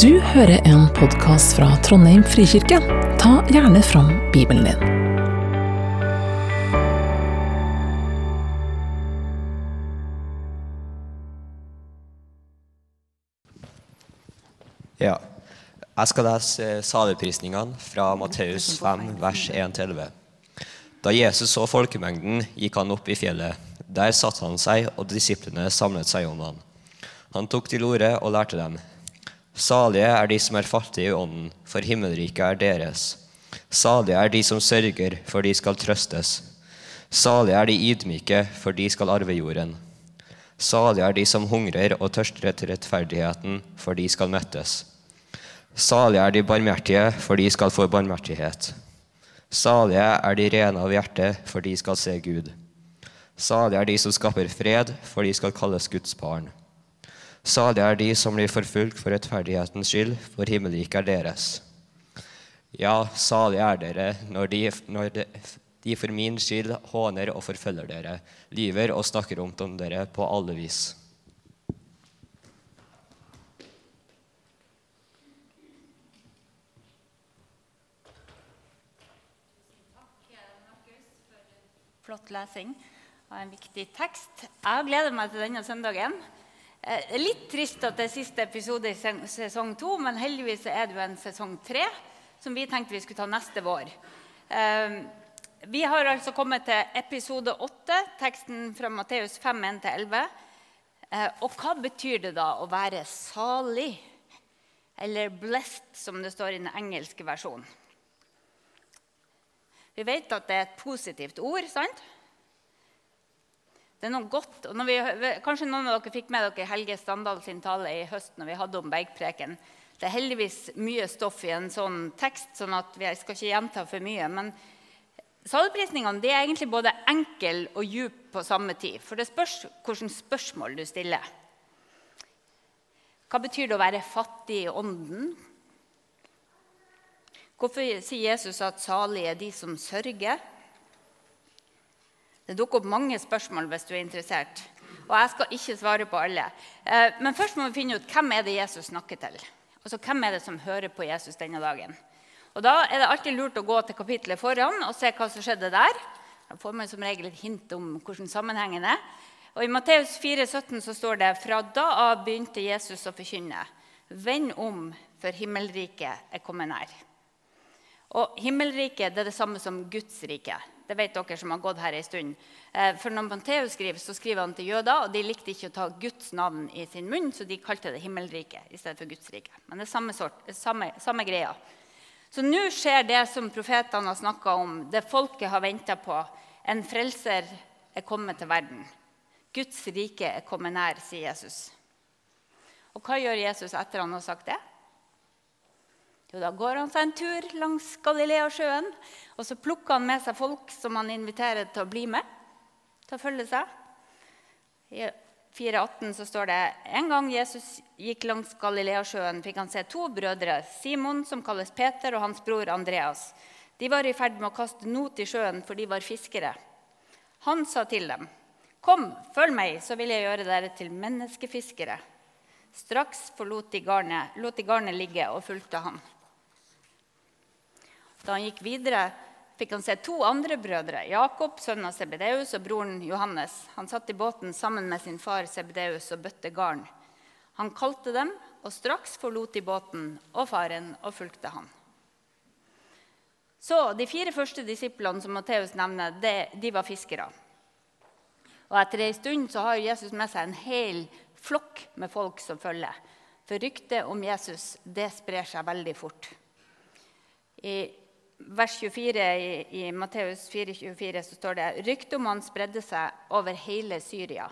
Du hører en podkast fra Trondheim frikirke. Ta gjerne fram Bibelen din. Ja. Jeg skal lese saligprisningene fra Matteus 5, vers 1-11. Da Jesus så folkemengden, gikk han opp i fjellet. Der satte han seg, og disiplene samlet seg om han. Han tok til orde og lærte dem. Salige er de som er fattige i ånden, for himmelriket er deres. Salige er de som sørger, for de skal trøstes. Salige er de ydmyke, for de skal arve jorden. Salige er de som hungrer og tørster etter rettferdigheten, for de skal mettes. Salige er de barmhjertige, for de skal få barmhjertighet. Salige er de rene av hjerte, for de skal se Gud. Salige er de som skaper fred, for de skal kalles Guds barn. Salige er de som blir forfulgt for rettferdighetens skyld, for himmelriket er deres. Ja, salige er dere når de, når de, de for min skyld håner og forfølger dere, lyver og snakker ondt om dere på alle vis. Flott lesing av en viktig tekst. Jeg gleder meg til denne søndagen. Eh, litt trist at det er siste episode i sesong to, men heldigvis er det jo en sesong tre som vi tenkte vi skulle ta neste vår. Eh, Vi har altså kommet til episode åtte, teksten fra Matteus 5, 1-11. Eh, Og hva betyr det da å være salig? Eller 'blessed', som det står i den engelske versjonen. Vi vet at det er et positivt ord. sant? Det er noe godt. og vi, Kanskje noen av dere fikk med dere Helge Standal sin tale i høst når vi hadde om bergpreken. Det er heldigvis mye stoff i en sånn tekst, sånn at jeg skal ikke gjenta for mye. Men saligprisningene er egentlig både enkel og djup på samme tid. For det spørs hvilke spørsmål du stiller. Hva betyr det å være fattig i ånden? Hvorfor sier Jesus at salige er de som sørger? Det dukker opp mange spørsmål hvis du er interessert. Og jeg skal ikke svare på alle. Eh, Men først må vi finne ut hvem er det Jesus snakker til. Altså, Hvem er det som hører på Jesus denne dagen? Og Da er det alltid lurt å gå til kapitlet foran og se hva som skjedde der. Da får man som regel et hint om hvordan sammenhengen er. Og I Matteus 4, 17 så står det fra da av begynte Jesus å forkynne. Vend om, for himmelriket er kommet nær. Og Himmelriket er det samme som Guds rike. Det vet dere som har gått her en stund. Eh, For når Matteus skriver, så skriver han til jøder, og de likte ikke å ta Guds navn i sin munn, så de kalte det himmelriket i stedet for Guds rike. Men det er samme, sort, samme, samme greia. Så nå skjer det som profetene har snakka om, det folket har venta på. En frelser er kommet til verden. Guds rike er kommet nær, sier Jesus. Og hva gjør Jesus etter han har sagt det? Jo, Da går han seg en tur langs Galileasjøen, og så plukker han med seg folk som han inviterer til å bli med, til å følge seg. I 4,18 så står det en gang Jesus gikk langs Galileasjøen, fikk han se to brødre, Simon, som kalles Peter, og hans bror Andreas. De var i ferd med å kaste not i sjøen, for de var fiskere. Han sa til dem, 'Kom, følg meg, så vil jeg gjøre dere til menneskefiskere.' Straks forlot de garnet, lot de garnet ligge og fulgte ham. Da han gikk videre, fikk han se to andre brødre, Jakob, sønnen av Sebedeus, og broren Johannes. Han satt i båten sammen med sin far Sebedeus og bøtte garn. Han kalte dem, og straks forlot de båten og faren og fulgte han. Så De fire første disiplene som Matteus nevner, det, de var fiskere. Og Etter en stund så har Jesus med seg en hel flokk med folk som følger. For ryktet om Jesus det sprer seg veldig fort. I vers 24 i, i Matteus 4,24 så står det ryktet om han spredde seg over hele Syria.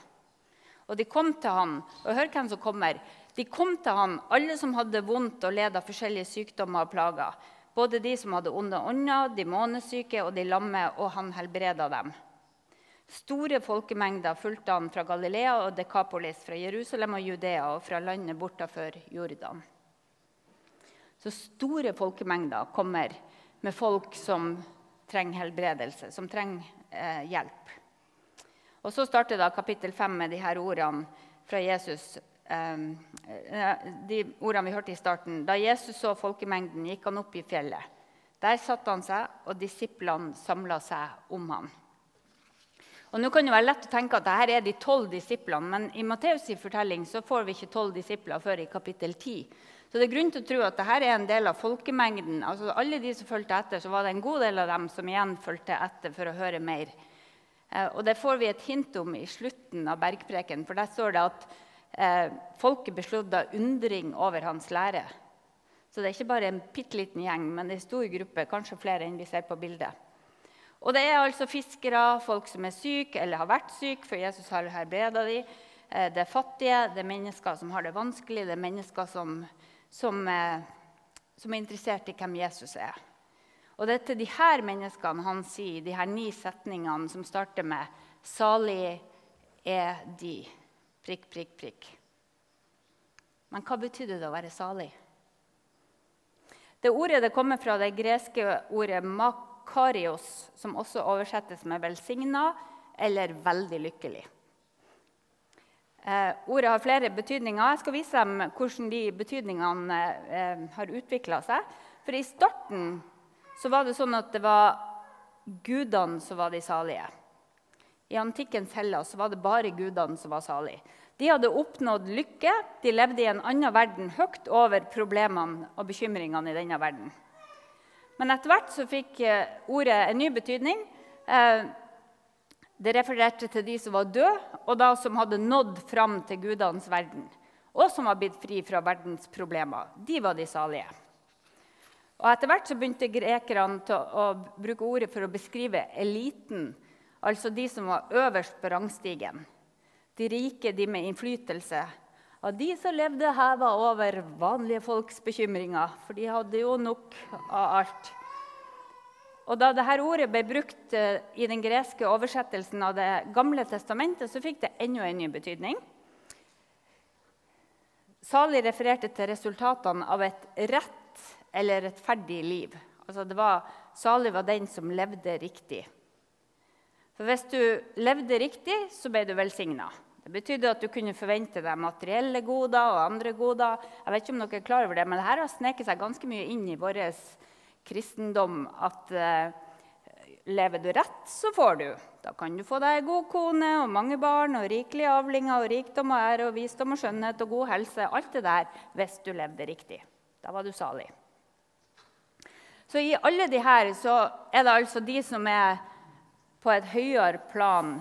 Og de kom til han, og hør hvem som kommer. De kom til han, alle som hadde vondt og led av forskjellige sykdommer og plager. Både de som hadde onde ånder, de månesyke og de lamme, og han helbreda dem. Store folkemengder fulgte han fra Galilea og Dekapolis, fra Jerusalem og Judea og fra landet bortafor Jordan. Så store folkemengder kommer med folk som trenger helbredelse, som trenger eh, hjelp. Og Så starter da kapittel 5 med de her ordene fra Jesus eh, de ordene vi hørte i starten. Da Jesus så folkemengden, gikk han opp i fjellet. Der satte han seg, og disiplene samla seg om ham. Og nå kan det være lett å tenke at dette er de tolv disiplene, men i Matteus' fortelling så får vi ikke tolv disipler før i kapittel 10. Så det er grunn til å tro at dette er en del av folkemengden. Altså Alle de som fulgte etter, så var det en god del av dem som igjen fulgte etter for å høre mer. Eh, og Det får vi et hint om i slutten av bergpreken, for der står det at eh, folket av undring over hans lære. Så det er ikke bare en bitte liten gjeng, men en stor gruppe, kanskje flere enn vi ser på bildet. Og det er altså fiskere, folk som er syke eller har vært syke, for Jesus har helbreda dem. Eh, det er fattige, det er mennesker som har det vanskelig, det er mennesker som, som, eh, som er interessert i hvem Jesus er. Og det er til disse menneskene han sier de her ni setningene som starter med 'Salig er de'. Prikk, prikk, prikk. Men hva betydde det å være salig? Det ordet det kommer fra det greske ordet makarios, som også oversettes med 'velsigna' eller 'veldig lykkelig'. Eh, ordet har flere betydninger. Jeg skal vise dem hvordan de betydningene eh, har utvikla seg. For I starten så var det sånn at det var gudene som var de salige. I antikkens Hellas var det bare gudene som var salige. De hadde oppnådd lykke. De levde i en annen verden høyt over problemene og bekymringene i denne verden. Men etter hvert så fikk eh, ordet en ny betydning. Eh, det refererte til de som var døde, og da som hadde nådd fram til gudenes verden. Og som var blitt fri fra verdens problemer. De var de salige. Og Etter hvert så begynte grekerne til å bruke ordet for å beskrive eliten. Altså de som var øverst på rangstigen. De rike, de med innflytelse. Av de som levde heva over vanlige folks bekymringer, for de hadde jo nok av alt. Og Da dette ordet ble brukt eh, i den greske oversettelsen av Det gamle testamentet, så fikk det enda en ny betydning. Sali refererte til resultatene av et rett eller rettferdig liv. Altså var, Sali var den som levde riktig. For Hvis du levde riktig, så ble du velsigna. Det betydde at du kunne forvente deg materielle goder og andre goder. Jeg vet ikke om dere er klar over det, men dette har sneket seg ganske mye inn i vår kristendom. At uh, lever du rett, så får du. Da kan du få deg god kone og mange barn og rikelige avlinger og rikdom og ære og visdom og skjønnhet og god helse. Alt det der hvis du levde riktig. Da var du salig. Så i alle de her så er det altså de som er på et høyere plan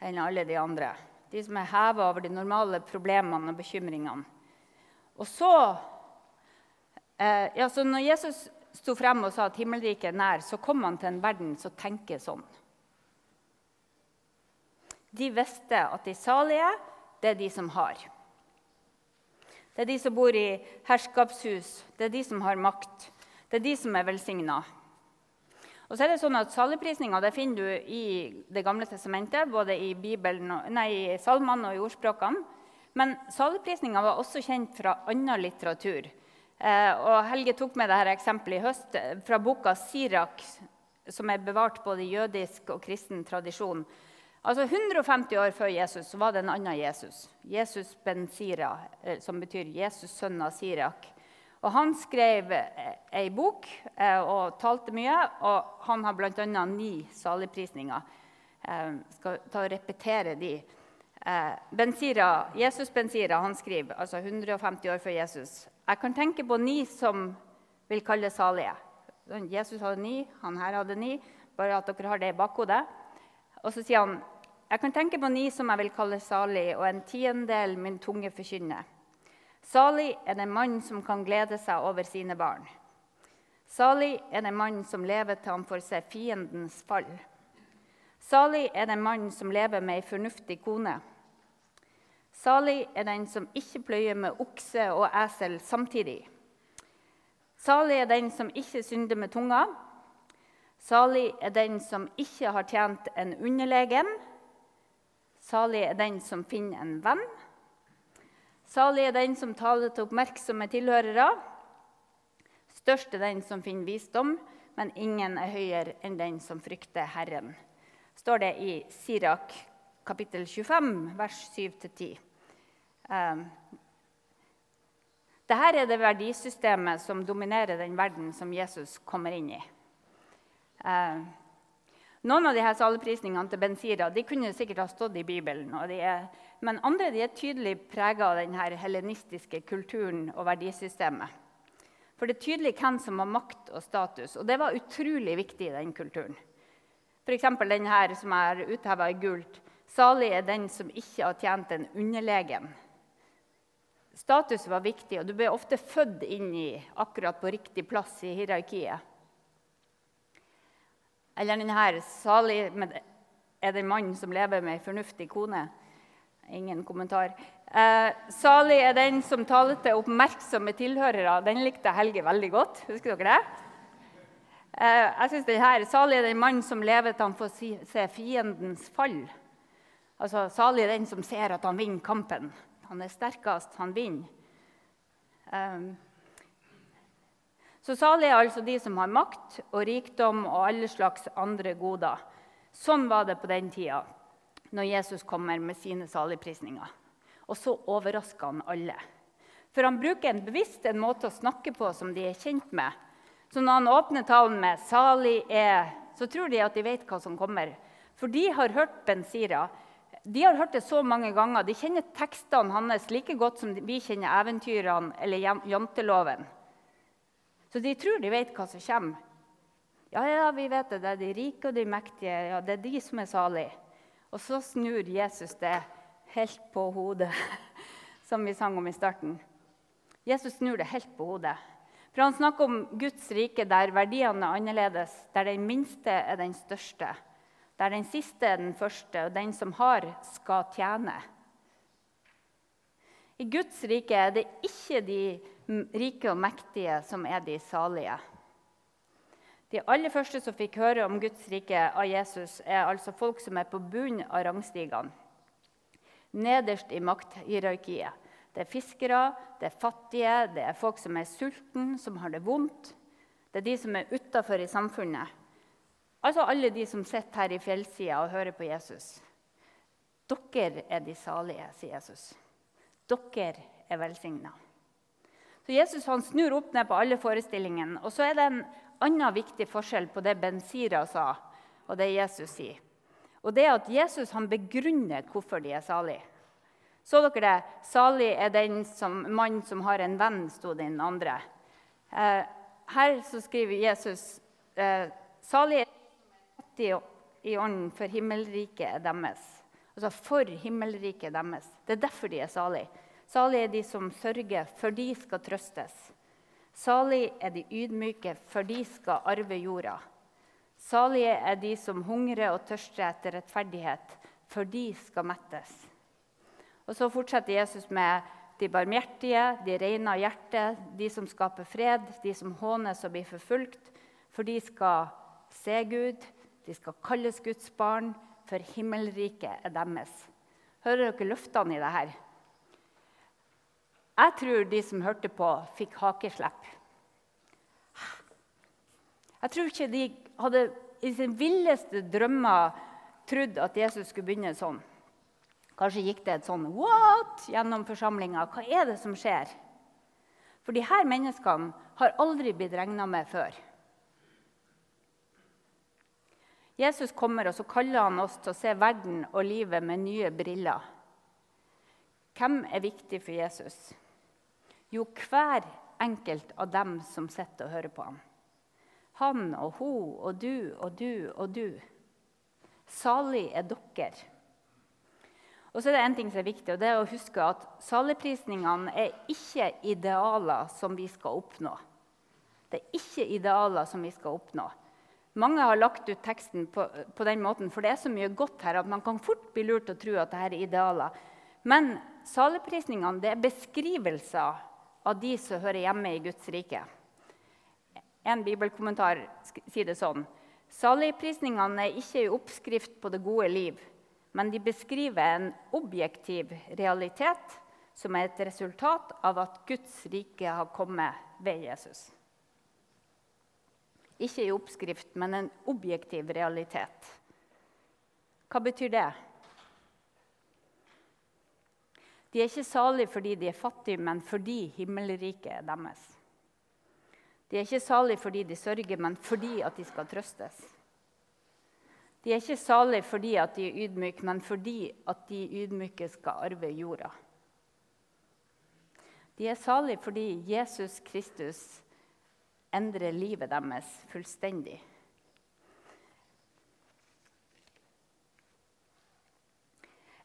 enn alle de andre de som er heva over de normale problemene og bekymringene. Og så, eh, ja, så når Jesus sto frem og sa at himmelriket er nær, så kom han til en verden som tenker sånn. De visste at de salige, det er de som har. Det er de som bor i herskapshus, det er de som har makt. Det er de som er velsigna. Og så er det sånn at Saligprisninga finner du i Det gamle testamentet, både i, Bibelen, nei, i salmene og i ordspråkene. Men saligprisninga var også kjent fra annen litteratur. Eh, og Helge tok med dette eksempelet i høst eh, fra boka 'Sirak', som er bevart både i jødisk og kristen tradisjon. Altså 150 år før Jesus var det en annen Jesus. Jesus ben Sira, eh, som betyr Jesus sønn av Sirak. Og han skrev ei bok og talte mye, og han har bl.a. ni saligprisninger. Skal ta og repetere de. Benzira, Jesus Benzira han skriver, altså 150 år før Jesus Jeg kan tenke på ni som vil kalle salige. Jesus hadde ni, han her hadde ni. Bare at dere har det i bakhodet. Og så sier han jeg kan tenke på ni som jeg vil kalle salig, og en tiendedel min tunge forkynner. Salig er den mann som kan glede seg over sine barn. Salig er den mann som lever til han får se fiendens fall. Salig er den mann som lever med ei fornuftig kone. Salig er den som ikke pløyer med okse og esel samtidig. Salig er den som ikke synder med tunga. Salig er den som ikke har tjent en underlegen. Salig er den som finner en venn. Salig er den som taler til oppmerksomme tilhørere. Størst er den som finner visdom, men ingen er høyere enn den som frykter Herren. står det i Sirak kapittel 25, vers 7-10. Eh, dette er det verdisystemet som dominerer den verden som Jesus kommer inn i. Eh, noen av disse saleprisningene til Benzira de kunne sikkert ha stått i Bibelen. Er, men andre de er tydelig prega av den helenistiske kulturen og verdisystemet. For det er tydelig hvem som har makt og status, og det var utrolig viktig i den kulturen. F.eks. den her som er utheva i gult. Salig er den som ikke har tjent en underlegen. Status var viktig, og du ble ofte født inn i akkurat på riktig plass i hierarkiet. Eller denne salig er den mann som lever med ei fornuftig kone. Ingen kommentar. Eh, salig er den som taler til oppmerksomme tilhørere. Den likte Helge veldig godt. Husker dere det? Eh, jeg synes den her, Salig er den mann som lever til han får si, se fiendens fall. Altså, Salig er den som ser at han vinner kampen. Han er sterkest, han vinner. Um, så salig er altså de som har makt og rikdom og alle slags andre goder. Sånn var det på den tida, når Jesus kommer med sine saligprisninger. Og så overrasker han alle. For han bruker en bevisst en måte å snakke på som de er kjent med. Så når han åpner talen med 'salig er', så tror de at de vet hva som kommer. For de har hørt Benzira. De har hørt det så mange ganger. De kjenner tekstene hans like godt som vi kjenner eventyrene eller janteloven. Så de tror de vet hva som kommer. Ja, ja, vi vet det. Det er de rike og de mektige. Ja, det er de som er salige. Og så snur Jesus det helt på hodet, som vi sang om i starten. Jesus snur det helt på hodet. For han snakker om Guds rike der verdiene er annerledes, der den minste er den største, der den siste er den første, og den som har, skal tjene. I Guds rike er det ikke de rike og mektige som er de salige. De aller første som fikk høre om Guds rike av Jesus, er altså folk som er på bunnen av rangstigene. Nederst i makthierarkiet. Det er fiskere, det er fattige, det er folk som er sultne, som har det vondt. Det er de som er utafor i samfunnet. Altså alle de som sitter her i fjellsida og hører på Jesus. Dere er de salige, sier Jesus. Dere er velsigna. Så Jesus han snur opp ned på alle forestillingene. Og så er det en annen viktig forskjell på det Benzira sa, og det Jesus sier. Og det er at Jesus han begrunner hvorfor de er salige. Så dere det? Salig er den som, mann som har en venn, sto det i den andre. Eh, her så skriver Jesus eh, salig er i ånden, for himmelriket er deres. Altså for himmelriket deres. Det er derfor de er salige. Salige er de som sørger, for de skal trøstes. Salige er de ydmyke, for de skal arve jorda. Salige er de som hungrer og tørster etter rettferdighet, for de skal mettes. Og Så fortsetter Jesus med de barmhjertige, de rene av hjerte, de som skaper fred, de som hånes og blir forfulgt, for de skal se Gud, de skal kalles Guds barn, for himmelriket er deres. Hører dere løftene i det her? Jeg tror de som hørte på, fikk hakeslepp. Jeg tror ikke de hadde i sin villeste drømmer trodd at Jesus skulle begynne sånn. Kanskje gikk det et sånn What? gjennom forsamlinga. Hva er det som skjer? For de her menneskene har aldri blitt regna med før. Jesus kommer, og så kaller han oss til å se verden og livet med nye briller. Hvem er viktig for Jesus? Jo, hver enkelt av dem som sitter og hører på ham. Han og hun og du og du og du. Salig er dere. Og så er det en ting som er viktig, og det er å huske at saligprisningene er ikke idealer som vi skal oppnå. Det er ikke idealer som vi skal oppnå. Mange har lagt ut teksten på, på den måten, for det er så mye godt her at man kan fort bli lurt til å tro at dette er idealer. Men saligprisningene det er beskrivelser av de som hører hjemme i Guds rike. En bibelkommentar sier det sånn. Saligprisningene er ikke en oppskrift på det gode liv, men de beskriver en objektiv realitet som er et resultat av at Guds rike har kommet ved Jesus. Ikke en oppskrift, men en objektiv realitet. Hva betyr det? De er ikke salige fordi de er fattige, men fordi himmelriket er deres. De er ikke salige fordi de sørger, men fordi at de skal trøstes. De er ikke salige fordi at de er ydmyke, men fordi at de ydmyke skal arve jorda. De er salige fordi Jesus Kristus endrer livet deres fullstendig.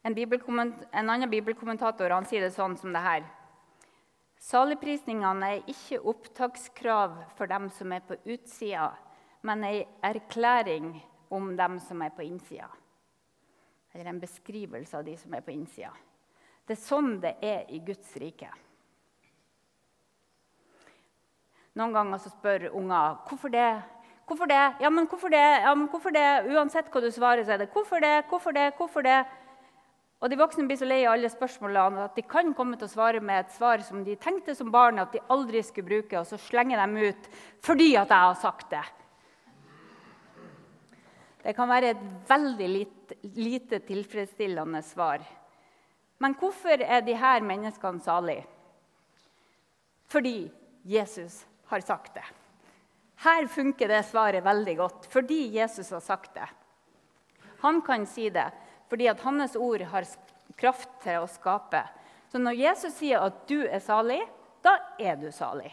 En, en, annen bibelkommentator sier det sånn som det her. Saligprisningene er ikke opptakskrav for dem som er på utsida, men ei erklæring om dem som er på innsida. Eller en beskrivelse av de som er på innsida. Det er sånn det er i Guds rike. Noen ganger så spør unger hvorfor det. Hvorfor det? Ja, men hvorfor det? Ja, men hvorfor det? Uansett hva du svarer, så er det hvorfor det, hvorfor det, hvorfor det? Og De voksne blir så lei av alle spørsmålene at de kan komme til å svare med et svar som de tenkte som barn at de aldri skulle bruke, og så slenger de ut 'fordi at jeg har sagt det'. Det kan være et veldig lite, lite tilfredsstillende svar. Men hvorfor er disse menneskene salige? Fordi Jesus har sagt det. Her funker det svaret veldig godt fordi Jesus har sagt det. Han kan si det fordi at hans ord har kraft til å skape. Så når Jesus sier at du er salig, da er du salig.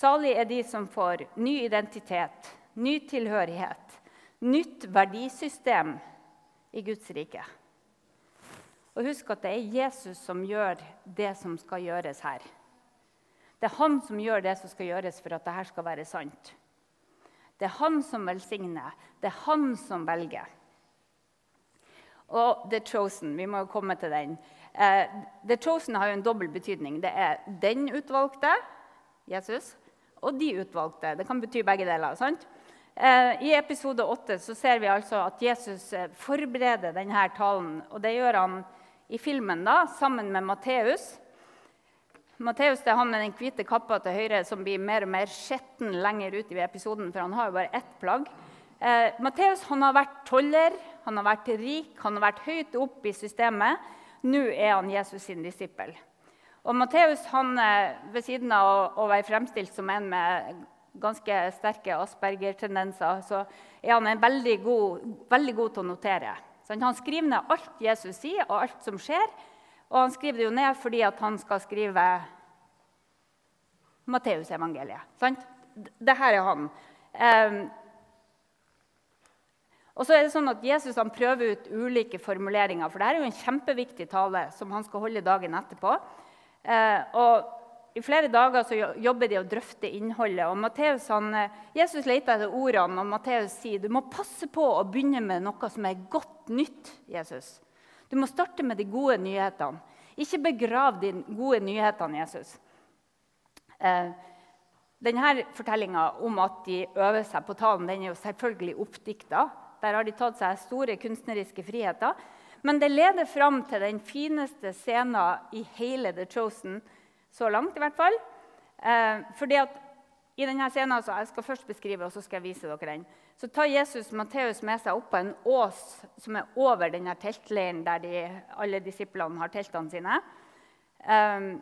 Salig er de som får ny identitet, ny tilhørighet, nytt verdisystem i Guds rike. Og husk at det er Jesus som gjør det som skal gjøres her. Det er han som gjør det som skal gjøres for at dette skal være sant. Det er han som velsigner. Det er han som velger. Og The Chosen. Vi må komme til den. Eh, The Chosen har jo en dobbel betydning. Det er den utvalgte, Jesus, og de utvalgte. Det kan bety begge deler. sant? Eh, I episode 8 så ser vi altså at Jesus eh, forbereder denne talen. Og det gjør han i filmen da, sammen med Matteus. Matteus det er han med den hvite kappa til høyre som blir mer og mer skitten lenger ut i episoden, for han har jo bare ett plagg. Eh, Matteus har vært toller, han har vært rik, han har vært høyt opp i systemet. Nå er han Jesus sin disippel. Og Matteus, han, ved siden av å, være fremstilt som en med ganske sterke Asperger-tendenser, så er han veldig god, veldig god til å notere. Så han skriver ned alt Jesus sier, og alt som skjer. Og han skriver det jo ned fordi han skal skrive Matteusevangeliet. Dette er han. Um, og så er det sånn at Jesus prøver ut ulike formuleringer. For dette er jo en kjempeviktig tale som han skal holde dagen etterpå. Uh, og I flere dager så jobber de og drøfter innholdet. og Matteus, han, eh, Jesus leter etter ordene, og Matteus sier du må passe på å begynne med noe som er godt nytt. Jesus. Du må starte med de gode nyhetene. Ikke begrav de gode nyhetene, Jesus. Eh, denne Fortellinga om at de øver seg på talen, den er jo selvfølgelig oppdikta. Der har de tatt seg store kunstneriske friheter. Men det leder fram til den fineste scenen i hele The Chosen, så langt i hvert fall. Eh, fordi at i denne scenen, så Jeg skal først beskrive, og så skal jeg vise dere den. Så tar Jesus Matteus med seg opp på en ås som er over denne teltleiren der de, alle disiplene har teltene sine. Um,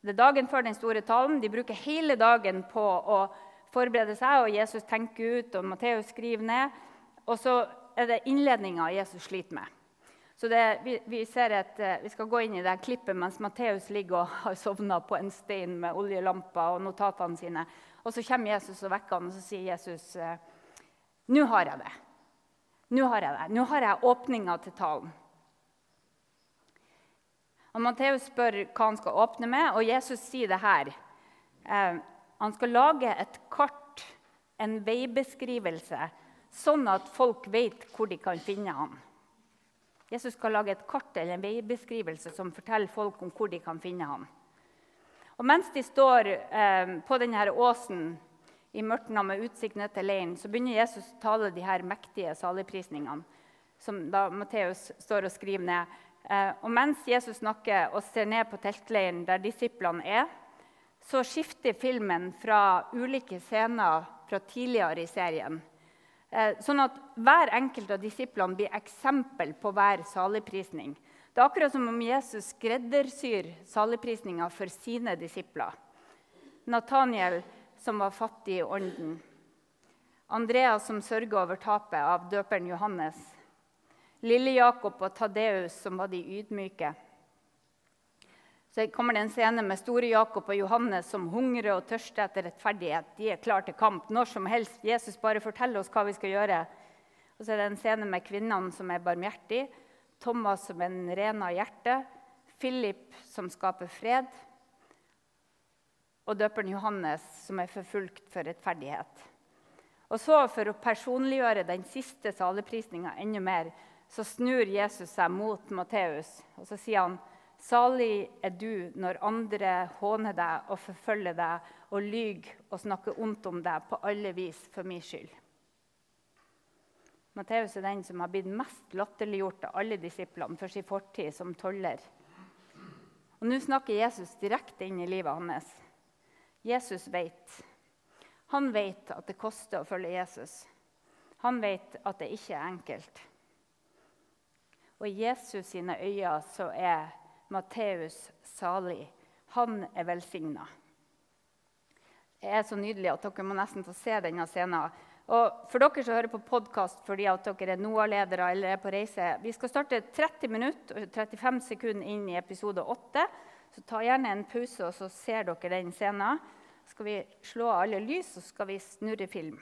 det er dagen før den store talen. De bruker hele dagen på å forberede seg. og Jesus tenker ut, og Matteus skriver ned. Og så er det innledninga Jesus sliter med. Så det, vi, vi, et, eh, vi, skal gå inn i det klippet mens Matteus ligger og har sovna på en stein med oljelamper og notatene sine. Og så kommer Jesus og vekker han, og så sier Jesus eh, Nå har jeg det. Nå har jeg det. Nå har jeg åpninga til talen. Og Matteus spør hva han skal åpne med, og Jesus sier det her. Eh, han skal lage et kart, en veibeskrivelse, sånn at folk vet hvor de kan finne ham. Jesus skal lage et kart eller en veibeskrivelse som forteller folk om hvor de kan finne ham. Og mens de står eh, på denne åsen i mørket med utsikt ned til leiren, så begynner Jesus å tale de her mektige saligprisningene, som da Matteus står og skriver ned. Eh, og mens Jesus snakker og ser ned på teltleiren der disiplene er, så skifter filmen fra ulike scener fra tidligere i serien. Eh, sånn at hver enkelt av disiplene blir eksempel på hver saligprisning. Det er akkurat som om Jesus skreddersyr saligprisninga for sine disipler. Nataniel, som var fattig i ånden. Andreas, som sørga over tapet av døperen Johannes. Lille Jakob og Tadeus, som var de ydmyke. Så kommer det en scene med store Jakob og Johannes som hungrer og tørster etter rettferdighet. De er klare til kamp når som helst. Jesus bare forteller oss hva vi skal gjøre. Og så er det en scene med kvinnene som er barmhjertige. Thomas som er en ren av hjerte. Philip som skaper fred. Og døperen Johannes som er forfulgt for rettferdighet. Og så, for å personliggjøre den siste saligprisninga enda mer, så snur Jesus seg mot Matteus og så sier han, Salig er du når andre håner deg og forfølger deg og lyver og snakker ondt om deg på alle vis for min skyld. Matteus er den som har blitt mest latterliggjort av alle disiplene for sin fortid som toller. Og Nå snakker Jesus direkte inn i livet hans. Jesus vet. Han vet at det koster å følge Jesus. Han vet at det ikke er enkelt. Og i Jesus sine øyne så er Matteus salig. Han er velsigna. Det er så nydelig at dere må nesten få se denne scenen. Og for dere som hører på podkast fordi at dere er NOA-ledere eller er på reise Vi skal starte 30 minutter og 35 sekunder inn i episode 8. Så ta gjerne en pause, og så ser dere den scenen. Skal vi slå av alle lys, så skal vi snurre film.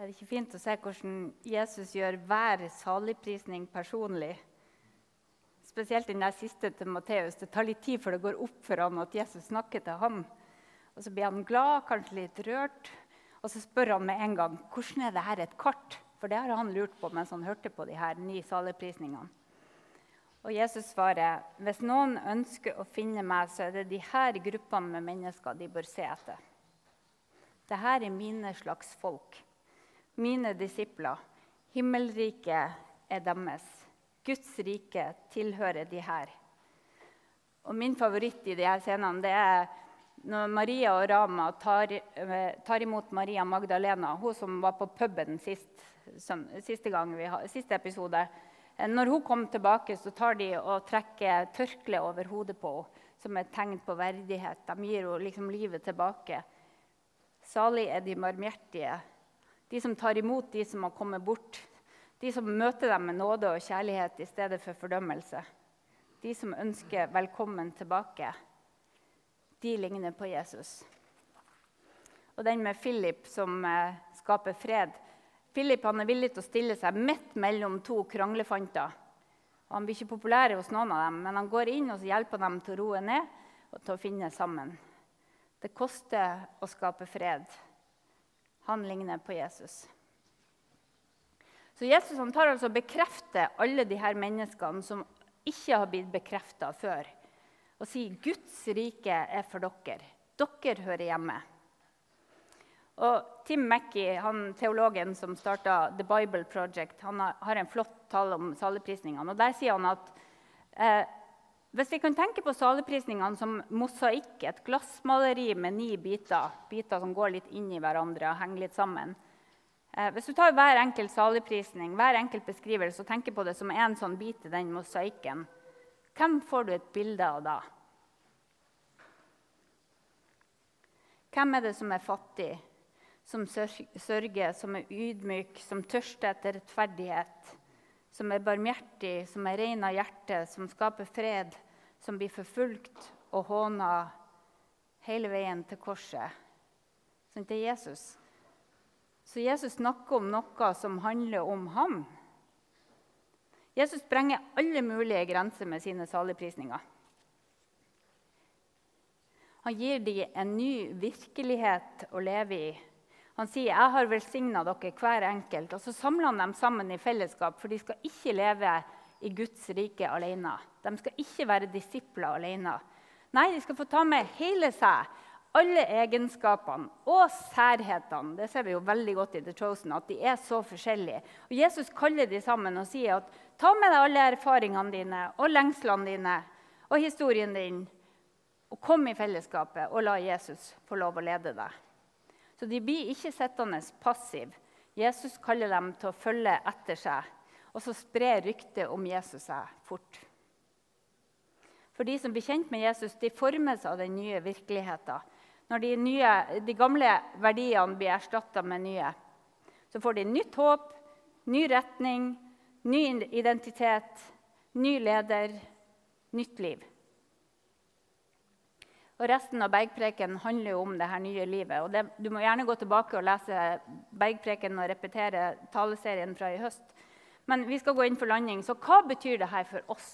Er det ikke fint å se hvordan Jesus gjør hver saligprisning personlig? Spesielt den der siste til Matteus. Det tar litt tid før det går opp for han at Jesus snakker til ham. Og Så blir han glad, kanskje litt rørt, og så spør han med en gang hvordan er dette et kart. For det har han lurt på mens han hørte på de her ni saligprisningene. Og Jesus svarer hvis noen ønsker å finne meg, så er det de her gruppene med mennesker de bør se etter. Dette er mine slags folk mine disipler. Himmelriket er deres. Guds rike tilhører de her. Og Min favoritt i disse scenene det er når Maria og Rama tar, eh, tar imot Maria Magdalena, hun som var på puben sist, som, siste, har, siste, episode. Eh, når hun kom tilbake, så tar de og trekker tørkle over hodet på henne som et tegn på verdighet. De gir henne liksom livet tilbake. Salig er de barmhjertige, de som tar imot de som har kommet bort. De som møter dem med nåde og kjærlighet i stedet for fordømmelse. De som ønsker velkommen tilbake. De ligner på Jesus. Og den med Philip som eh, skaper fred. Philip er villig til å stille seg midt mellom to kranglefanter. Han blir ikke populær hos noen av dem, men han går inn og hjelper dem til å roe ned og til å finne sammen. Det koster å skape fred. Han ligner på Jesus. Så Jesus han tar altså og bekrefter alle de her menneskene som ikke har blitt bekrefta før, og sier Guds rike er for dere. Dere hører hjemme. Og Tim Mackey, han teologen som starta The Bible Project, han har en flott tale om saligprisningene. og Der sier han at eh, hvis vi kan tenke på saligprisningene som mosaikk, et glassmaleri med ni biter, biter som går litt inn i hverandre og henger litt sammen eh, Hvis du tar hver enkelt saligprisning, hver enkelt beskrivelse og tenker på det som en sånn bit i den mosaikken, hvem får du et bilde av da? Hvem er det som er fattig, som sørger, som er ydmyk, som tørster etter rettferdighet? Som er barmhjertig, som er ren av hjerte, som skaper fred, som blir forfulgt og håna hele veien til korset. Sånn, det Jesus. Så Jesus snakker om noe som handler om ham. Jesus sprenger alle mulige grenser med sine saligprisninger. Han gir dem en ny virkelighet å leve i han sier, 'Jeg har velsigna dere hver enkelt.' Og så samler han dem sammen i fellesskap, for de skal ikke leve i Guds rike alene. De skal ikke være disipler alene. Nei, de skal få ta med hele seg. Alle egenskapene og særhetene. Det ser vi jo veldig godt i The Chosen, at de er så forskjellige. Og Jesus kaller de sammen og sier at ta med deg alle erfaringene dine og lengslene dine og historien din, og kom i fellesskapet og la Jesus få lov å lede deg. Så de blir ikke sittende passive. Jesus kaller dem til å følge etter seg. Og så sprer ryktet om Jesus seg fort. For de som blir kjent med Jesus, de formes av den nye virkeligheten. Når de, nye, de gamle verdiene blir erstatta med nye, så får de nytt håp, ny retning, ny identitet, ny leder, nytt liv. Og Resten av Bergpreken handler jo om det her nye livet. Og det, du må gjerne gå tilbake og lese Bergpreken og repetere taleserien fra i høst. Men vi skal gå inn for landing. Så hva betyr det her for oss?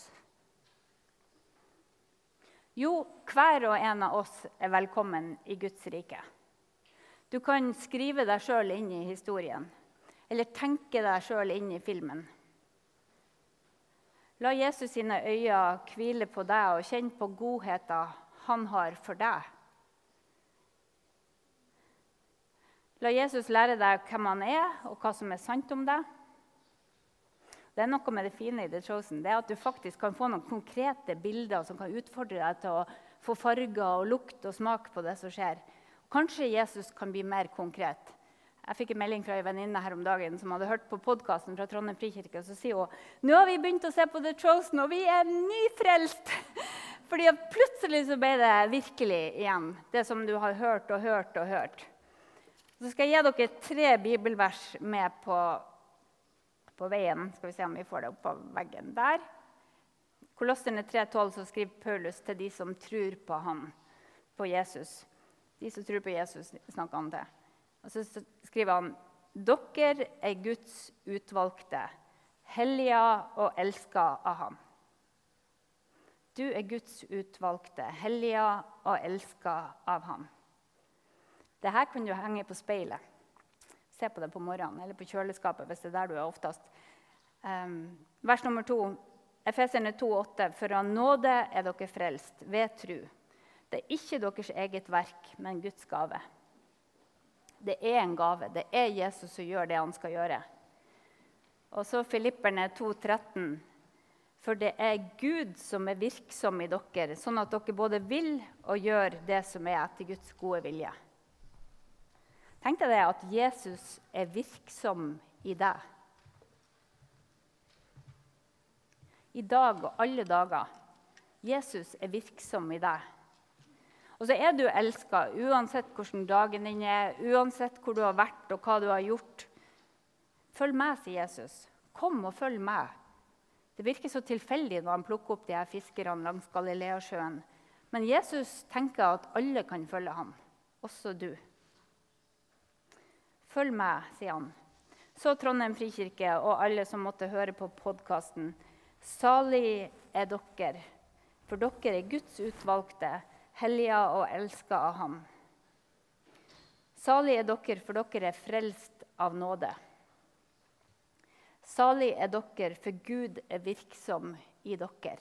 Jo, hver og en av oss er velkommen i Guds rike. Du kan skrive deg sjøl inn i historien, eller tenke deg sjøl inn i filmen. La Jesus sine øyne hvile på deg og kjenne på godheten han har for deg. La Jesus lære deg hvem han er, og hva som er sant om deg. Det er noe med det fine i The Chosen, det er at du faktisk kan få noen konkrete bilder som kan utfordre deg til å få farger og lukt og smak på det som skjer. Kanskje Jesus kan bli mer konkret. Jeg fikk en melding fra en venninne her om dagen som hadde hørt på podkasten fra Trondheim frikirke. Så sier hun nå har vi begynt å se på The Chosen, og vi er nyfrelst. Fordi plutselig så ble det virkelig igjen, det som du har hørt og hørt og hørt. Så skal jeg gi dere tre bibelvers med på, på veien. Skal vi se om vi får det opp på veggen der. Kolosserne 3,12 så skriver Paulus til de som tror på han, på Jesus. De som tror på Jesus, snakker han til. Og så skriver han dere er Guds utvalgte, hellige og elska av ham. Du er Guds utvalgte, hellige og elska av ham. Dette kan du henge på speilet. Se på det på morgenen eller på kjøleskapet hvis det er der du er oftest. Um, vers nummer to, Efeserne 2,8.: For av nåde er dere frelst ved tru. Det er ikke deres eget verk, men Guds gave. Det er en gave. Det er Jesus som gjør det han skal gjøre. Og så Filipperne 2,13. For det er Gud som er virksom i dere, sånn at dere både vil og gjør det som er etter Guds gode vilje. Tenk deg det at Jesus er virksom i deg. I dag og alle dager. Jesus er virksom i deg. Og så er du elska uansett hvordan dagen din er, uansett hvor du har vært og hva du har gjort. Følg med, sier Jesus. Kom og følg med. Det virker så tilfeldig når han plukker opp de her fiskerne langs Galileasjøen. Men Jesus tenker at alle kan følge ham, også du. Følg meg, sier han. Så Trondheim frikirke og alle som måtte høre på podkasten. Salig er dere, for dere er Guds utvalgte, hellige og elska av Ham. Salig er dere, for dere er frelst av nåde. Salig er dere, for Gud er virksom i dere.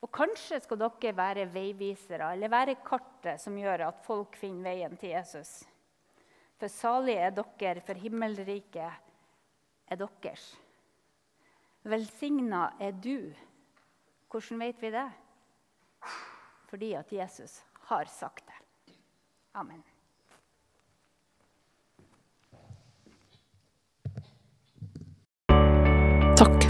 Og kanskje skal dere være veivisere eller være kartet som gjør at folk finner veien til Jesus. For salig er dere, for himmelriket er deres. Velsigna er du. Hvordan vet vi det? Fordi at Jesus har sagt det. Amen.